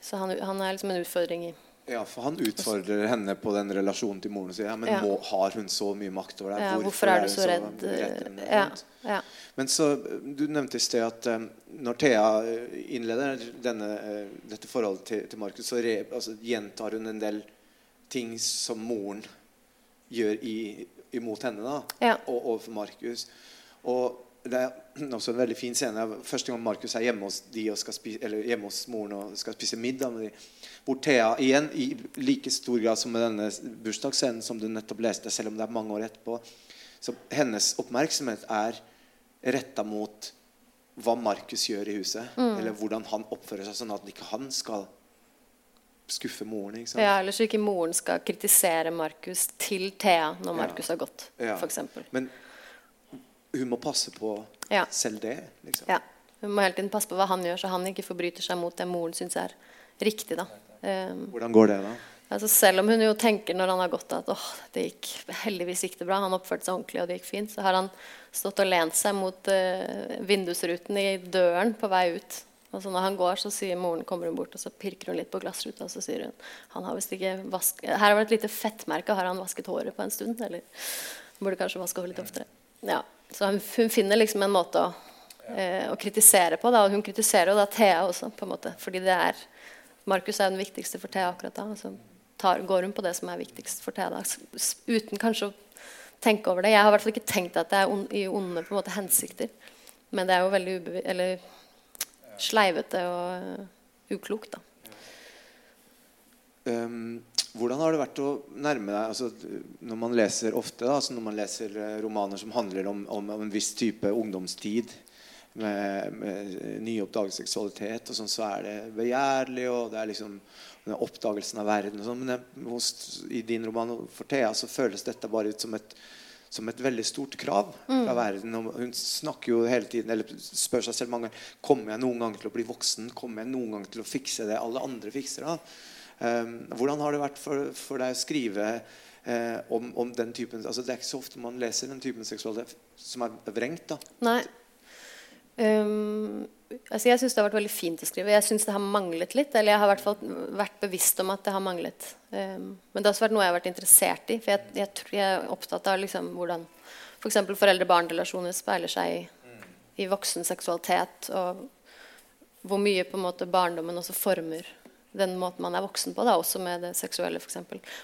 Så han, han er liksom en utfordring i ja, for han utfordrer henne på den relasjonen til moren sin. Ja, men ja. Må, har hun så mye makt over deg? Ja, hvorfor, hvorfor, er du så redd? Så ja, ja. Men så, Du nevnte i sted at um, når Thea eh, innleder denne, uh, dette forholdet til, til Markus, så re, altså, gjentar hun en del ting som moren gjør i, imot henne da, ja. og overfor Markus. Og det er (clears throat) også en veldig fin scene. Første gang Markus er hjemme hos, de spise, hjemme hos moren og skal spise middag med de, hvor Thea igjen, i like stor grad som med denne bursdagsscenen som du nettopp leste, selv om det er mange år etterpå så Hennes oppmerksomhet er retta mot hva Markus gjør i huset. Mm. Eller hvordan han oppfører seg, sånn at ikke han skal skuffe moren. Ikke ja, Eller så ikke moren skal kritisere Markus til Thea når Markus ja. har gått. Ja. Men hun må passe på ja. selv det. Liksom. Ja. Hun må hele tiden passe på hva han gjør, så han ikke forbryter seg mot det moren syns er riktig. da. Um, Hvordan går det, da? Altså selv om hun jo tenker når han har gått at åh, det gikk, heldigvis gikk det bra, han oppførte seg ordentlig og det gikk fint, så har han stått og lent seg mot uh, vindusruten i døren på vei ut. Og så når han går, så sier moren, kommer hun bort og så pirker hun litt på glassruta. Og så sier hun han har visst ikke vask... Her har vært et lite fettmerke. Har han vasket håret på en stund? Eller burde kanskje vaske håret litt oftere. Ja. Så hun, hun, finner liksom en måte å, eh, å kritisere på. Da. Hun kritiserer jo da Thea også, på en måte. Fordi det er Markus er den viktigste for Thea akkurat da. så tar, går hun på det som er viktigst for Thea da. Uten kanskje å tenke over det. Jeg har i hvert fall ikke tenkt at det er on, i onde på en måte hensikter. Men det er jo veldig ubevi eller sleivete og uh, uklokt, da. Um, hvordan har det vært å nærme deg altså, Når man leser ofte da, altså når man leser eh, romaner som handler om, om, om en viss type ungdomstid med, med nyoppdaget seksualitet, og sånn, så er det begjærlig, og det er liksom den oppdagelsen av verden. Og sånn. Men hos, i din roman for Thea så føles dette bare ut som et som et veldig stort krav fra verden. Og hun snakker jo hele tiden, eller spør seg selv mange ganger kommer jeg noen gang til å bli voksen. Kommer jeg noen gang til å fikse det alle andre fikser. da? Um, hvordan har det vært for, for deg å skrive eh, om, om, den typen altså Det er ikke så ofte man leser den typen seksualitet som er vrengt. da. Nei. Um, altså jeg syns det har vært veldig fint å skrive. Jeg syns det har manglet litt. Eller jeg har i hvert fall vært bevisst om at det har manglet. Um, men det har også vært noe jeg har vært interessert i. For jeg, jeg, jeg er opptatt av liksom hvordan f.eks. For foreldre-barn-relasjoner speiler seg i, i voksen seksualitet. Og hvor mye på en måte barndommen også former den måten man er voksen på. Da, også med det seksuelle, f.eks.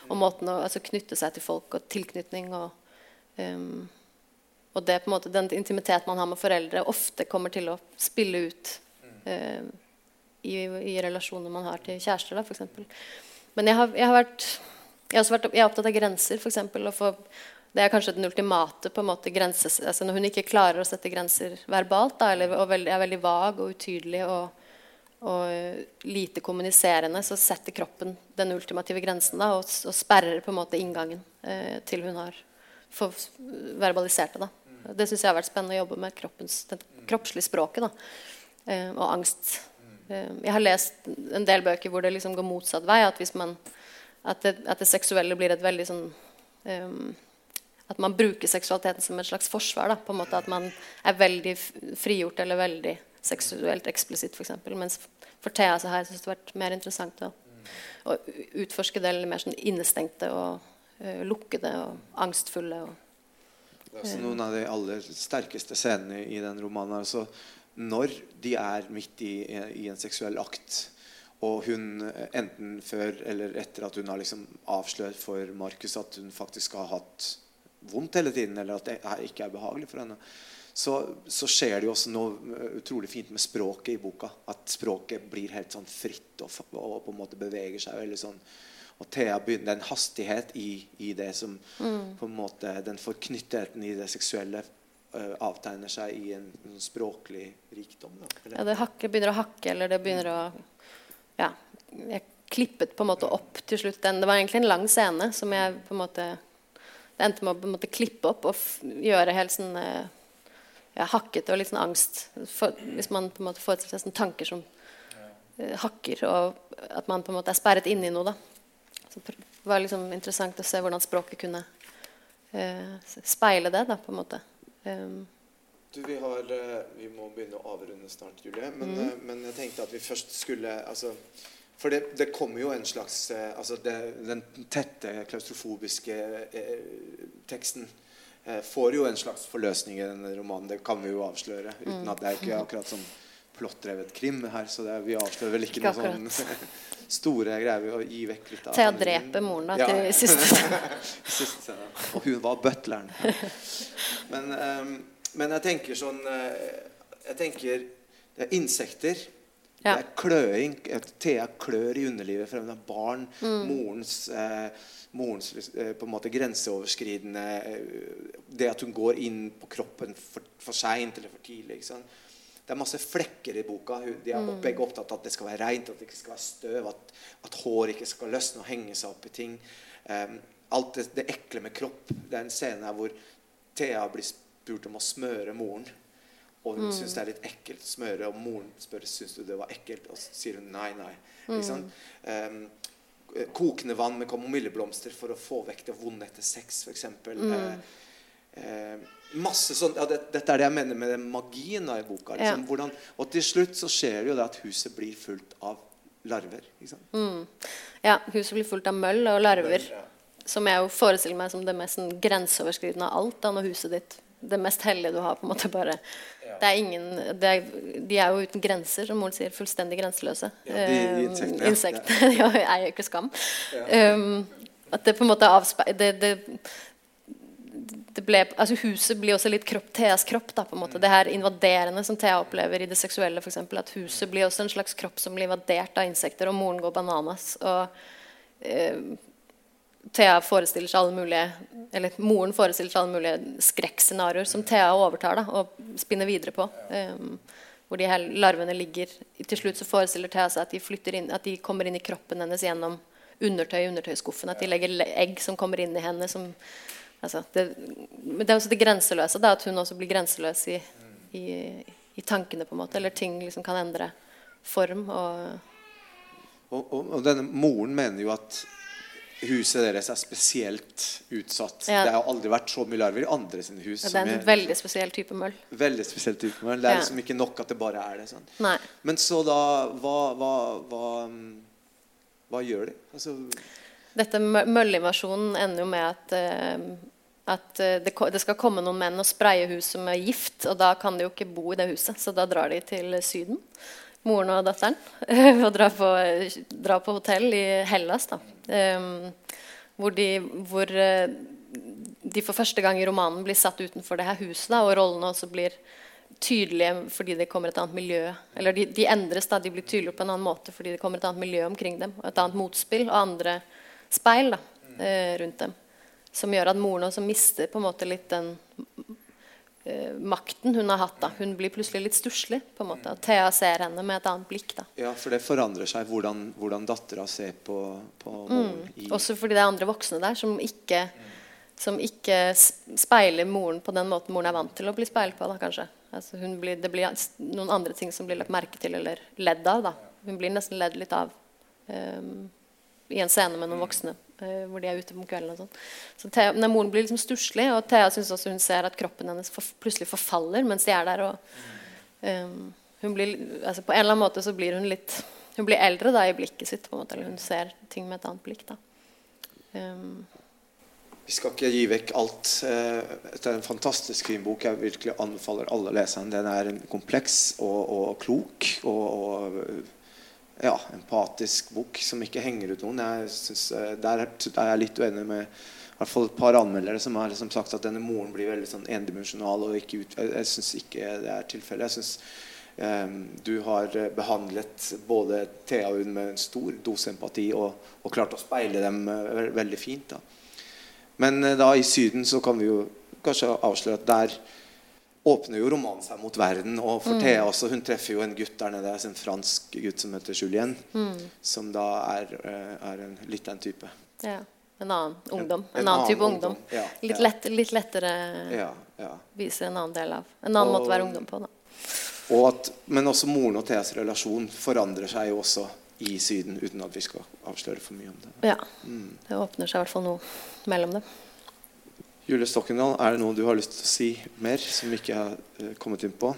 Og måten å altså, knytte seg til folk og tilknytning. og um, og det på en måte, den intimitet man har med foreldre, ofte kommer til å spille ut eh, i, i, relasjoner man har til kjærester. Eksempel. Men jeg har, jeg har, vært, jeg har vært jeg er opptatt av grenser. Eksempel, det er kanskje den ultimate på en måte grenses, altså Når hun ikke klarer å sette grenser verbalt, da, eller og veld, er veldig vag og utydelig og, og lite kommuniserende, så setter kroppen den ultimative grensen da, og, og sperrer på en måte inngangen eh, til hun har verbalisert det. da. Det syns jeg har vært spennende å jobbe med. Kroppens, det kroppslige språket. Eh, og angst. Eh, jeg har lest en del bøker hvor det liksom går motsatt vei. At, man, at, det, at det, seksuelle blir et veldig sånn um, At man bruker seksualiteten som et slags forsvar. Da, på en måte At man er veldig frigjort eller veldig seksuelt eksplisitt, f.eks. Mens for Thea så har jeg syntes det har vært mer interessant å, å utforske det eller mer sånn innestengte og uh, lukkede og angstfulle. og det er også noen av de aller sterkeste scenene i den romanen. Altså, når de er midt i, i, en seksuell akt, og hun enten før eller etter at hun har liksom avslørt for Markus at hun faktisk har hatt vondt hele tiden, eller at det ikke er behagelig for henne, så, så, skjer det jo også noe utrolig fint med språket i boka. At språket blir helt sånn fritt og, og på en måte beveger seg veldig sånn og Thea begynner, en hastighet i, i det som mm. på en måte Den forknyttheten i det seksuelle uh, avtegner seg i en, en språklig rikdom. Da, ja, det hakker, begynner å hakke, eller det begynner å Ja. Jeg klippet på en måte opp til slutt den. Det var egentlig en lang scene som jeg på en måte Det endte med å på en måte klippe opp og gjøre helt sånn uh, ja, hakkete og litt sånn angst. For, hvis man på en måte får seg sånne tanker som uh, hakker, og at man på en måte er sperret inne i noe. da så det var liksom interessant å se hvordan språket kunne eh, speile det. da, på en måte. Um, du, vi, har, eh, vi, må begynne å avrunde snart, Julie. Men, mm. uh, men, jeg tenkte at vi først skulle altså, For det, det kommer jo en slags uh, altså det, Den tette, klaustrofobiske eh, teksten får jo en slags forløsning i denne romanen. Det kan vi jo avsløre. Uten mm. at det er ikke akkurat sånn plottdrevet krim her. Så det, vi avslører vel ikke, ikke noen sånne (laughs) store greier ved å gi vekk litt av å drepe moren da, ja. til (laughs) siste scene. Og hun var butleren. Men, um, men, jeg tenker sånn uh, Jeg tenker Det er insekter. Ja. Det er kløing. Thea klør i underlivet for hun har barn. Mm. Morens, eh, morens eh, på en måte grenseoverskridende Det at hun går inn på kroppen for, for seint eller for tidlig. Det er masse flekker i boka. De er mm. begge opptatt av at det skal være rent, at det ikke skal være støv, at, at hår ikke skal løsne og henge seg opp i ting. Um, alt det, det, ekle med kropp. Det er en scene her hvor Thea blir spurt om å smøre moren. Og hun mm. syns det er litt ekkelt smøre, og moren spør syns du det var ekkelt. Og så sier hun nei, nei. Mm. Um, kokende vann med kamomilleblomster for å få vekk det vonde etter sex, f.eks. Mm. Uh, masse sånn, ja, det, Dette er det jeg mener med den magien i boka. Liksom, ja. hvordan, og til slutt så skjer det jo det at huset blir fullt av larver. Mm. Ja, huset blir fullt av møll og larver. Ja. Som jeg jo forestiller meg som det mest sånn grenseoverskridende av alt. da, når huset ditt det mest hellige du har. på en måte bare ja. det er ingen, det er, De er jo uten grenser, som moren sier. Fullstendig grenseløse. Ja, de, de insektene. Um, insekt. (laughs) ja, jeg eier ikke skam. Um, at det på en måte avspeiler det, det, ble, altså Huset blir også litt kropp, Theas kropp. Da, på en måte. Det her invaderende som Thea opplever i det seksuelle. For eksempel, at Huset blir også en slags kropp som blir invadert av insekter, og moren går bananas. Og, eh, Thea forestiller seg alle mulige Eller moren forestiller seg alle mulige skrekkscenarioer som Thea overtar da, og spinner videre på. Um, hvor de her larvene ligger Til slutt så forestiller Thea seg at de, inn, at de kommer inn i kroppen hennes gjennom undertøy i undertøyskuffen. At de legger egg som kommer inn i henne. Som, altså, det, det er også det grenseløse. Da, at hun også blir grenseløs i, i, i tankene, på en måte. Eller ting liksom kan endre form. Og, Og, og, og denne moren mener jo at huset deres er spesielt utsatt. Ja. Det har aldri vært så mye larver i andre sine hus. det er en en veldig spesiell type møll. veldig spesiell type møll. Det er Ja. liksom ikke nok at det bare er det. sånn. Men så da Hva, hva, hva, mm, hva gjør de? Altså, Dette mø- møllinvasjonen ender jo med at, uh, at eh, det, det skal komme noen menn og spraye huset med gift, og da kan de jo ikke bo i det huset, så da drar de til Syden, moren og datteren, (laughs) og drar på, dra på hotell i Hellas, da. Um, hvor de, hvor eh, de for første gang i romanen blir satt utenfor det her huset, da, og rollene også blir tydelige fordi det kommer et annet miljø. Eller de, de endres, da, de blir tydeligere på en annen måte fordi det kommer et annet miljø omkring dem. Et annet motspill og andre speil da, eh, rundt dem. Som gjør at moren også mister på en måte litt den makten hun har hatt. da. Hun blir plutselig litt stusslig. på en måte. Og Thea ser henne med et annet blikk. da. ja, for det forandrer seg hvordan, hvordan dattera ser på, på moren. i- Også fordi det er andre voksne der som ikke, som ikke speiler moren på den måten moren er vant til å bli speilet på. da, kanskje. Altså, hun blir, det blir noen andre ting som blir lagt merke til eller ledd av. da. Hun blir nesten ledd litt av um, i en scene med noen voksne eh, hvor de er ute om kvelden. og sånn. Så Thea, nei, Moren blir liksom stusslig, og Thea syns også hun ser at kroppen hennes for, plutselig forfaller mens de er der. og um, hun blir, altså På en eller annen måte så blir hun litt Hun blir eldre da i blikket sitt. på en måte, eller Hun ser ting med et annet blikk. da. Um, Vi skal ikke gi vekk alt. Eh, Det er en fantastisk fin bok. Jeg virkelig anbefaler alle leserne. Den er kompleks og, og klok og, og ja, empatisk bok som ikke henger ut noen. Jeg synes, eh, der er jeg litt uenig med i hvert fall et par anmeldere som har liksom sagt at denne moren blir veldig sånn endimensjonal. og Jeg, jeg syns ikke det er tilfellet. Jeg synes eh, du har eh, behandlet både Thea og hun med en stor dose empati og, og klart å speile dem ve- veldig fint. da men da i Syden så kan vi jo kanskje avsløre at der åpner jo romanen seg mot verden. Og for Thea også, hun treffer jo en gutt der nede, en fransk gutt som heter Julien. Som da er, eh, er en, litt den type. ja. En annen ungdom. En, En annen annen type ungdom, ungdom. ja, litt, ja. lett, litt lettere Ja, ja. vise en annen del av En annen måte å være ungdom på. da. Og at, men også moren og Theas relasjon forandrer seg jo også i Syden, uten at vi skal avsløre for mye om det. Ja. Mm. Det åpner seg i hvert fall noe mellom dem. Julie Stokkendal, er det noe du har lyst til å si mer som vi ikke har eh, kommet inn på?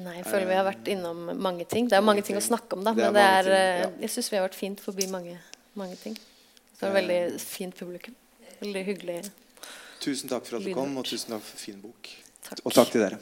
Nei, jeg føler vi har vært innom mange ting. Det er mange ting å snakke om, da. Det er Men det er, ting, eh, ja. jeg syns vi har vært fint forbi mange, mange ting. Det var veldig fint publikum. Veldig hyggelig. Tusen takk for at du kom, og tusen takk for fin bok. Takk. Og takk til dere.